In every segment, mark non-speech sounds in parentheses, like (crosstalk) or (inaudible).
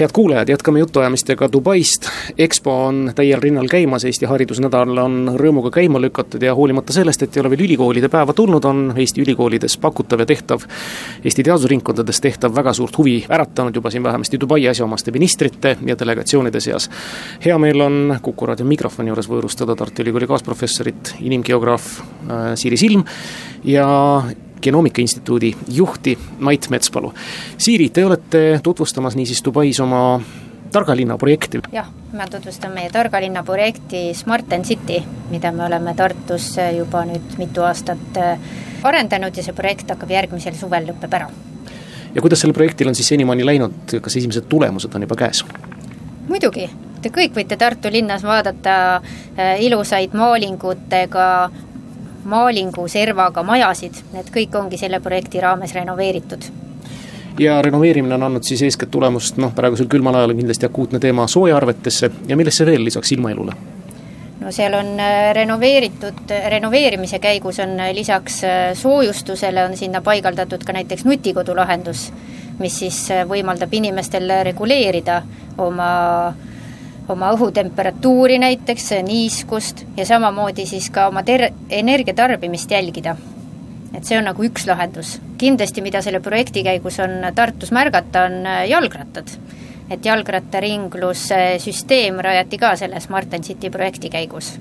head kuulajad, jätkame jutuajamistega Dubaist. EXPO on täiel rinnal käimas, Eesti haridusnädal on rõõmuga käima lükatud ja hoolimata sellest, et ei ole veel ülikoolide päeva tulnud, on Eesti ülikoolides pakutav ja tehtav, Eesti teadusringkondades tehtav väga suurt huvi äratanud juba siin vähemasti Dubai asjaomaste ministrite ja delegatsioonide seas. hea meel on Kuku raadio mikrofoni juures võõrustada Tartu Ülikooli kaasprofessorit, inimgeograaf äh, Siiri Silm ja Genoomika Instituudi juhti Mait Metspalu. Siiri, te olete tutvustamas niisiis Dubais oma targa linna projekti. jah, ma tutvustan meie targa linna projekti Smart and City, mida me oleme Tartus juba nüüd mitu aastat äh, arendanud ja see projekt hakkab järgmisel suvel, lõpeb ära. ja kuidas sellel projektil on siis senimaani läinud, kas esimesed tulemused on juba käes? muidugi, te kõik võite Tartu linnas vaadata äh, ilusaid maalingutega maalingu servaga majasid, need kõik ongi selle projekti raames renoveeritud ja renoveerimine on andnud siis eeskätt tulemust noh, praegusel külmal ajal on kindlasti akuutne teema soojaarvetesse ja millesse veel lisaks ilmaelule? no seal on äh, renoveeritud, renoveerimise käigus on äh, lisaks äh, soojustusele on sinna paigaldatud ka näiteks nutikodulahendus, mis siis võimaldab inimestel reguleerida oma oma õhutemperatuuri näiteks, niiskust ja samamoodi siis ka oma ter-, energiatarbimist jälgida. et see on nagu üks lahendus. kindlasti, mida selle projekti käigus on Tartus märgata, on äh, jalgrattad. et jalgrattaringlussüsteem rajati ka selle Smart and City projekti käigus.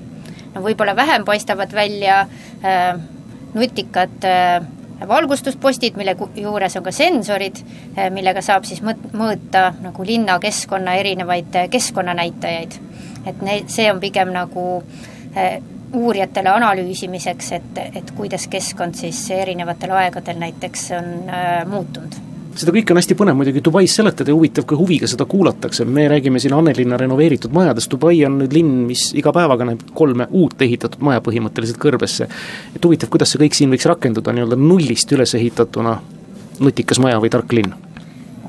no võib-olla vähem paistavad välja äh, nutikad äh, valgustuspostid, mille juures on ka sensorid, eh, millega saab siis mõõt-, mõõta nagu linnakeskkonna erinevaid eh, keskkonnanäitajaid. et ne-, see on pigem nagu eh, uurijatele analüüsimiseks, et, et kuidas keskkond siis erinevatel aegadel näiteks on muutunud seda kõike on hästi põnev muidugi Dubais seletada ja huvitav, kui huviga seda kuulatakse, me räägime siin Annelinna renoveeritud majadest, Dubai on nüüd linn, mis iga päevaga näeb kolme uut ehitatud maja põhimõtteliselt kõrbesse. et huvitav, kuidas see kõik siin võiks rakenduda nii-öelda nullist üles ehitatuna nutikas maja või tark linn?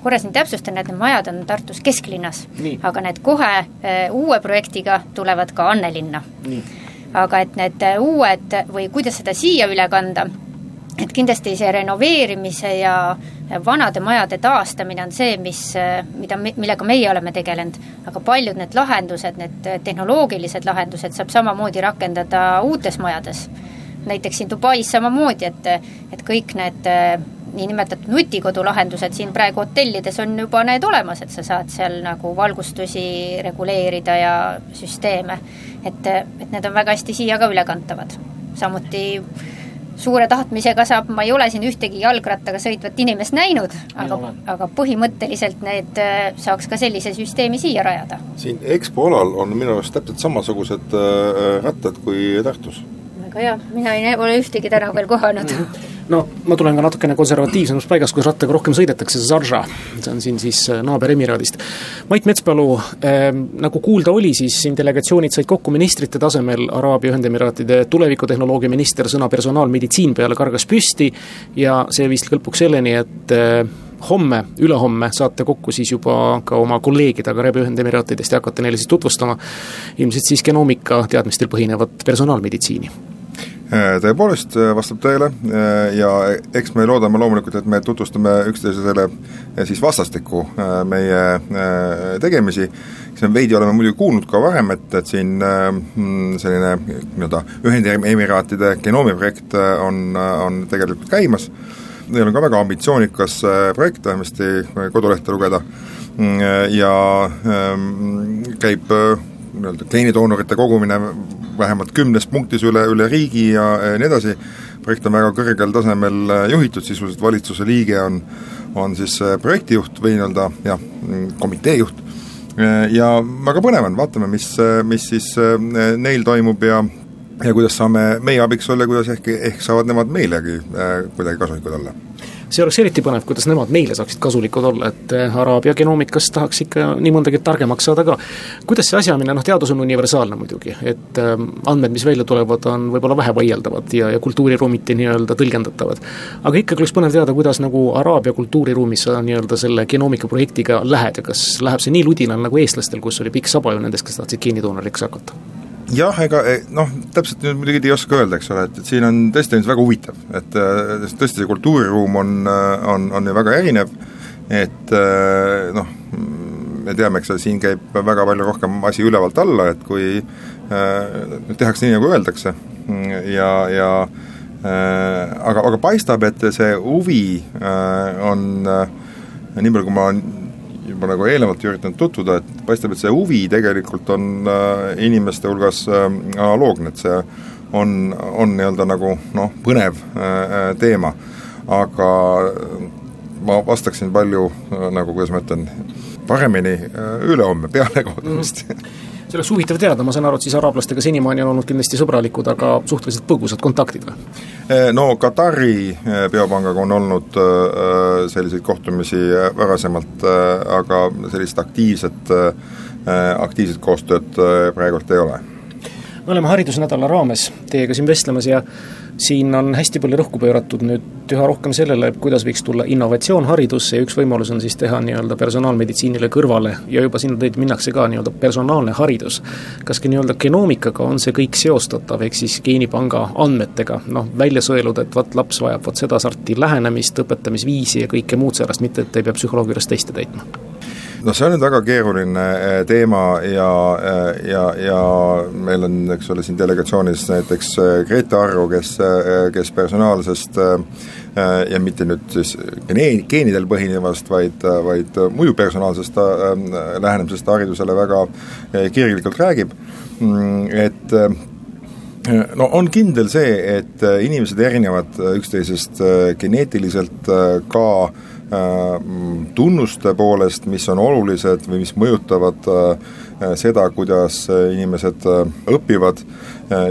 korra siin täpsustan, et need majad on Tartus kesklinnas, aga need kohe äh, uue projektiga tulevad ka Annelinna. aga et need äh, uued või kuidas seda siia üle kanda, et kindlasti see renoveerimise ja vanade majade taastamine on see, mis, mida, millega meie oleme tegelenud, aga paljud need lahendused, need tehnoloogilised lahendused saab samamoodi rakendada uutes majades. näiteks siin Dubais samamoodi, et, et kõik need niinimetatud nutikodulahendused siin praegu hotellides on juba need olemas, et sa saad seal nagu valgustusi reguleerida ja süsteeme. et, et need on väga hästi siia ka ülekantavad. samuti suure tahtmisega saab, ma ei ole siin ühtegi jalgrattaga sõitvat inimest näinud, aga, aga põhimõtteliselt need äh, saaks ka sellise süsteemi siia rajada. siin EXPO alal on minu arust täpselt samasugused äh, rattad kui Tartus. väga hea, mina ei ole ühtegi täna veel kohanud mm. (laughs) no ma tulen ka natukene konservatiivsemast paigast, kus rattaga rohkem sõidetakse, Zarja, see on siin siis äh, naaberemiraadist. Mait Metspalu äh,, nagu kuulda oli, siis siin delegatsioonid said kokku ministrite tasemel, Araabia Ühendemiraatide tulevikutehnoloogia minister sõna personaalmeditsiin peale kargas püsti ja see viis lõpuks selleni, et äh, homme, ülehomme saate kokku siis juba ka oma kolleegidega Araabia Ühendemiraatidest ja hakkate neile siis tutvustama ilmselt siis genoomika teadmistel põhinevat personaalmeditsiini tõepoolest, äh, vastab tõele. Äh, ja eks me loodame loomulikult, et me tutvustame üksteisele siis vastastikku meie tegemisi, siis me veidi oleme muidugi kuulnud ka varem, et, et siin mm, selline nii-öelda Ühendemiraatide genoomiprojekt on, on tegelikult käimas, neil on ka väga ambitsioonikas projekt, vähemasti kodulehte lugeda, mm, ja ähm, käib nii-öelda geenidoonorite kogumine vähemalt kümnes punktis üle, üle riigi ja nii edasi, projekt on väga kõrgel tasemel äh, juhitud, sisuliselt valitsuse liige on, on siis äh, projektijuht või nii-öelda jah, komitee juht, äh, ja väga põnev on, vaatame, mis, mis siis neil toimub ja ja kuidas saame meie abiks olla, kuidas ehk, ehk saavad nemad meilegi kuidagi kasulikud olla see oleks eriti põnev, kuidas nemad meile saaksid kasulikud olla, et eh, Araabia genoomikast tahaks ikka nii mõndagi targemaks saada ka. kuidas see asjaamine, noh teadus on universaalne muidugi, et eh, andmed, mis välja tulevad, on võib-olla vähe vaieldavad ja, ja kultuuriruumiti nii-öelda tõlgendatavad. aga ikkagi oleks põnev teada, kuidas nagu Araabia kultuuriruumis sa nii-öelda selle genoomika projektiga lähed ja kas läheb see nii ludinal nagu eestlastel, kus oli pikk saba ju nendest, kes tahtsid geenidoonoriks hakata jah, ega eh, noh, täpselt nüüd muidugi ei oska öelda, eks ole, et, et siin on tõesti nüüd väga huvitav, et eh, tõesti see kultuuriruum on, eh, on, on ju väga erinev, et noh, me teame, eks ole, siin käib väga palju rohkem asi ülevalt alla, et kui äh, tehakse nii, nagu öeldakse ja, ja äh, aga, aga paistab, et see huvi äh, on äh, nii palju, kui ma juba nagu eelnevalt üritanud tutvuda, et paistab, et see huvi tegelikult on äh, inimeste hulgas äh, analoogne, et see on, on nii-öelda nagu noh, põnev äh, teema. aga ma vastaksin palju nagu, kuidas ma ütlen, paremini ülehomme peale kohtumist mm. (laughs) -hmm see oleks huvitav teada, ma saan aru, et siis araablastega senimaani on olnud kindlasti sõbralikud, aga suhteliselt põgusad kontaktid või? Eh, no Katari eh, biopangaga on olnud eh, selliseid kohtumisi varasemalt, aga sellist aktiivset, aktiivset koostööd praegult ei ole. me oleme Haridusnädala raames teiega siin vestlemas ja siin on hästi palju rõhku pööratud nüüd üha rohkem sellele, kuidas võiks tulla innovatsioon haridusse ja üks võimalus on siis teha nii-öelda personaalmeditsiinile kõrvale ja juba sinna teed minnakse ka nii-öelda personaalne haridus. kas ka nii-öelda genoomikaga on see kõik seostatav, ehk siis geenipanga andmetega, noh, välja sõeluda, et vot laps vajab vot seda sorti lähenemist, õpetamisviisi ja kõike muud särast, mitte et ei pea psühholoogi juures teste täitma noh, see on nüüd väga keeruline eh, teema ja, eh, ja, ja meil on, eks ole, siin delegatsioonis näiteks eh, Grete Arru, kes, kes personaalsest ja mitte nüüd siis geneen, geenidel põhinevast, vaid, vaid muidu personaalsest lähenemisest haridusele väga kirglikult räägib, mm, et no on kindel see, et inimesed erinevad üksteisest geneetiliselt ka Äh, tunnuste poolest, mis on olulised või mis mõjutavad äh, seda, kuidas inimesed äh, õpivad.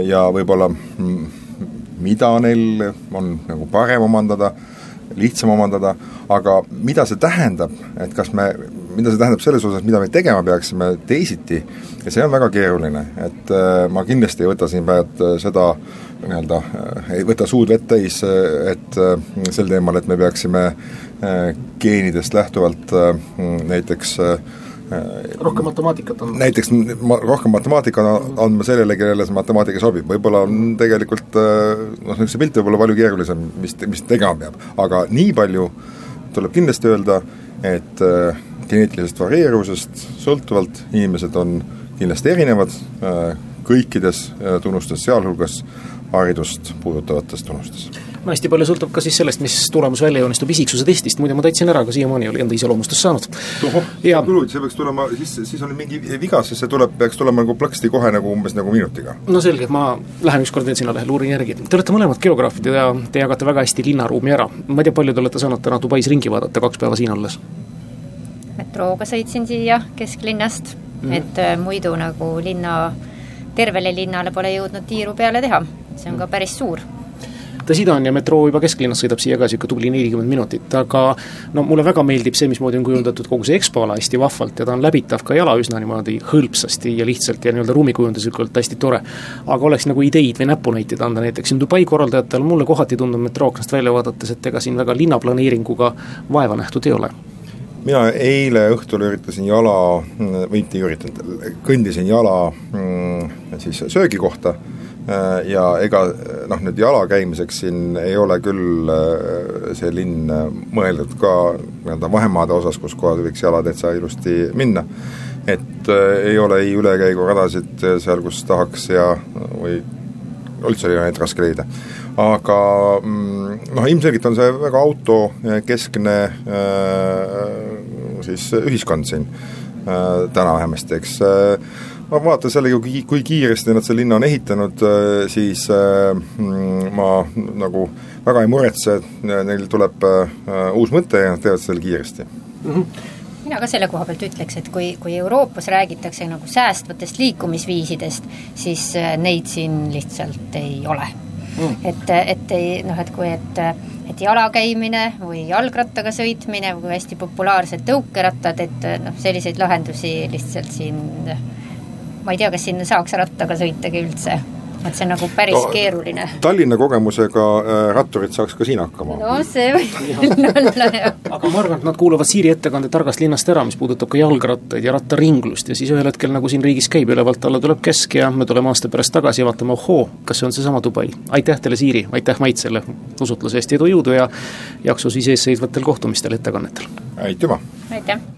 Ja võib-olla mm, mida neil on nagu parem omandada, lihtsam omandada, aga mida see tähendab, et kas me, mida see tähendab selles osas, mida me tegema peaksime teisiti, ja see on väga keeruline, et ma kindlasti ei võta siin praegu seda nii-öelda, ei võta suud vett täis, et sel teemal, et me peaksime Äh, geenidest lähtuvalt äh, näiteks äh, rohkem matemaatikat andma? näiteks ma, rohkem matemaatikat andma sellele, kellele see matemaatika sobib, võib-olla on tegelikult noh, see pilt võib olla palju keerulisem, mis, mis tegema peab, aga nii palju tuleb kindlasti öelda, et geneetilisest varieeruvusest sõltuvalt inimesed on kindlasti erinevad kõikides tunnustes, sealhulgas haridust puudutavates tunnustes no hästi palju sõltub ka siis sellest, mis tulemus välja joonistub isiksuse testist, muide ma täitsin ära, aga siiamaani ei ole enda iseloomustust saanud. tohoh, see peaks tulema, siis, siis on mingi viga, sest see tuleb, peaks tulema nagu plaksti kohe nagu umbes nagu minutiga. no selge, ma lähen ükskord veel sinna lehele, uurin järgi. Te olete mõlemad geograafid ja te jagate väga hästi linnaruumi ära. ma ei tea, palju te olete saanud täna Dubais ringi vaadata, kaks päeva siin olles? metrooga sõitsin siia kesklinnast mm, -hmm. et äh, muidu nagu linna, tervele linnale pole jõudnud tiiru peale teha, see on ka päris suur tõsi ta on ja metroo juba kesklinnas sõidab siia ka niisugune tubli nelikümmend minutit, aga no mulle väga meeldib see, mismoodi on kujundatud kogu see EXPO ala hästi vahvalt ja ta on läbitav ka jala üsna niimoodi hõlpsasti ja lihtsalt ja nii-öelda ruumikujunduslikult hästi tore. aga oleks nagu ideid või näpunäiteid anda näiteks siin Dubai korraldajatel, mulle kohati tundub metroo aknast välja vaadates, et ega siin väga linnaplaneeringuga vaeva nähtud ei ole mina eile õhtul üritasin jala, või mitte ei üritanud, kõndisin jala mm, siis söögikohta ja ega noh, nüüd jala käimiseks siin ei ole küll äh, see linn äh, mõeldud ka nii-öelda vahemaade osas, kus kohas võiks jala täitsa ilusti minna. et ei ole ei ülekäiguradasid seal, kus tahaks ja, või üldse oli neid raske leida. aga mm, noh, ilmselgelt on see väga autokeskne siis ühiskond siin täna vähemasti, eks ma vaatan sellega, kui, kui kiiresti nad selle linna on ehitanud, äh, siis äh, mm, ma nagu väga ei muretse, neil tuleb äh, uus mõte ja nad teevad selle kiiresti. Mm. -hmm mina ka selle koha pealt ütleks, et kui, kui Euroopas räägitakse nagu säästvatest liikumisviisidest, siis neid siin lihtsalt ei ole. Mm.. et, et ei noh, et kui, et et jala käimine või jalgrattaga sõitmine või hästi populaarsed tõukerattad, et noh, selliseid lahendusi lihtsalt siin ma ei tea, kas sinna saaks rattaga sõitagi üldse et see on nagu päris no, keeruline. Tallinna kogemusega äh, ratturid saaks ka siin hakkama. no see võib olla, jah. aga ma arvan, et nad kuulavad Siiri ettekande targast linnast ära, mis puudutab ka jalgrattaid ja rattaringlust ja siis ühel hetkel, nagu siin riigis käib, ülevalt alla tuleb kesk ja me tuleme aasta pärast tagasi ja vaatame, ohoo, kas see on seesama Dubai. aitäh teile, Siiri, aitäh, Mait, selle usutluse eest, edu, jõudu ja jaksu siis eesseisvatel kohtumistel, ettekannetel! aitüma! aitäh!